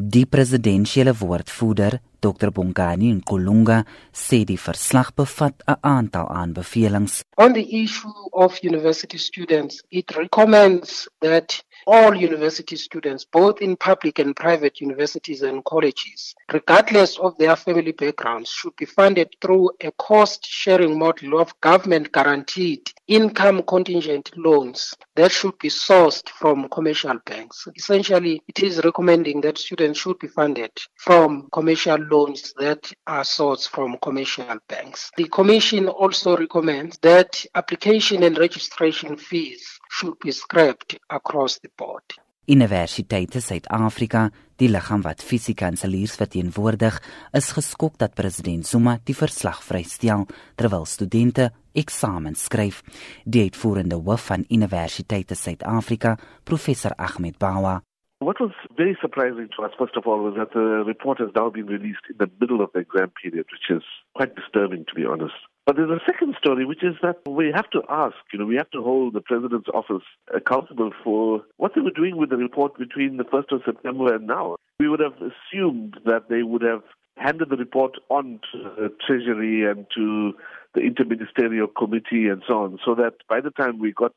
Die presidentsiële woordvoerder, Dr Bongani Nkulunga, sê die verslag bevat 'n aantal aanbevelings. On the issue of university students, it recommends that all university students, both in public and private universities and colleges, regardless of their family backgrounds, should be funded through a cost sharing model of government guaranteed income contingent loans that should be sourced from commercial banks. Essentially, it is recommending that students should be funded from commercial loans that are sourced from commercial banks. The Commission also recommends that application and registration fees should be scrapped across the board. Universiteite Suid-Afrika, die liggaam wat fisiekanseliers verteenwoordig, is geskok dat president Zuma die verslag vrystel terwyl studente eksamen skryf. Die uitvoerende hoof van Universiteite Suid-Afrika, professor Ahmed Bawa, What was very surprising to us, first of all, was that the report has now been released in the middle of the exam period, which is quite disturbing, to be honest. But there's a second story, which is that we have to ask, you know, we have to hold the president's office accountable for what they were doing with the report between the 1st of September and now. We would have assumed that they would have handed the report on to the Treasury and to the Interministerial Committee and so on, so that by the time we got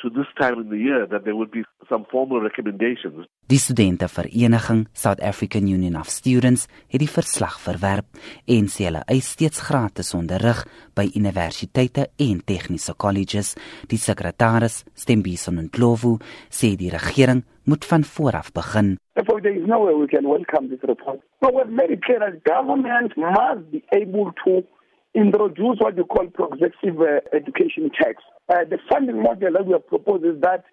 to this time in the year that there would be some formal recommendations. Die studentevereniging South African Union of Students het die verslag verwerp en sê hulle eis steeds gratis onderrig by universiteite en tegniese colleges. Die sekretaris, Stembiso Ndlovu, sê die regering moet van vooraf begin. Therefore, there is no way we can welcome this report. But we're very clear that government must be able to introduce what you call progressive uh, education tax. Uh, the funding model that we have proposed is that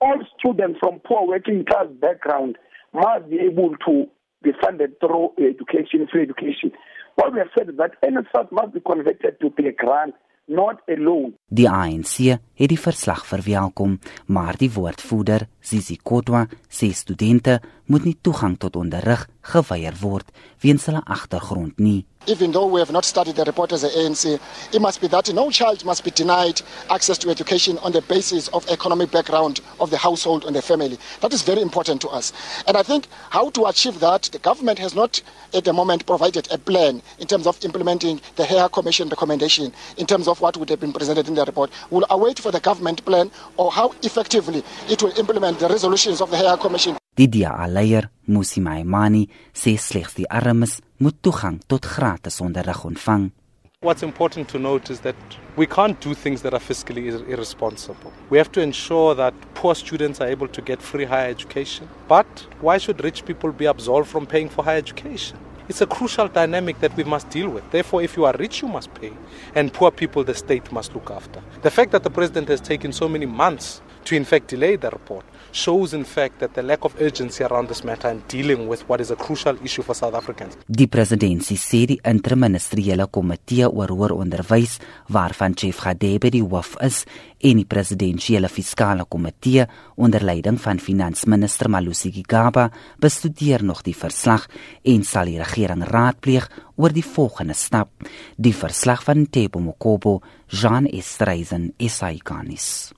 all students from poor working class background must be able to be funded through education, free education. What we have said is that NSF must be converted to be a grant not alone. Die ANC het die verslag verwelkom, maar die woordvoerder, Sisi Kotwa, sê studente moet nie toegang tot onderrig geweier word weens hulle agtergrond nie. Even though we have not studied the report as the ANC, it must be that no child must be denied access to education on the basis of economic background of the household and the family. That is very important to us. And I think how to achieve that, the government has not at the moment provided a plan in terms of implementing the Hare Commission recommendation in terms of what would have been presented in the report. We'll await for the government plan or how effectively it will implement the resolutions of the Hare Commission. Die DA-leier, Musi Maimani, sê slegs die armes moet toegang tot gratis onderrig ontvang. What's important to note is that we can't do things that are fiscally irresponsible. We have to ensure that poor students are able to get free higher education. But why should rich people be absolved from paying for higher education? It's a crucial dynamic that we must deal with. Therefore, if you are rich, you must pay, and poor people, the state must look after. The fact that the president has taken so many months to, in fact, delay the report shows in fact that the lack of urgency around this matter and dealing with what is a crucial issue for South Africans. Die presidentsie sê die interministeriële komitee oor hoër onderwys waarvan Chief Gadebe die hoof is en die presidentsiële fiskale komitee onder leiding van finansminister Malusi Gigaba bestudeer nog die verslag en sal die regering raadpleeg oor die volgende stap. Die verslag van Tebo Mokobo, Jean Estreisen, Isaikanis.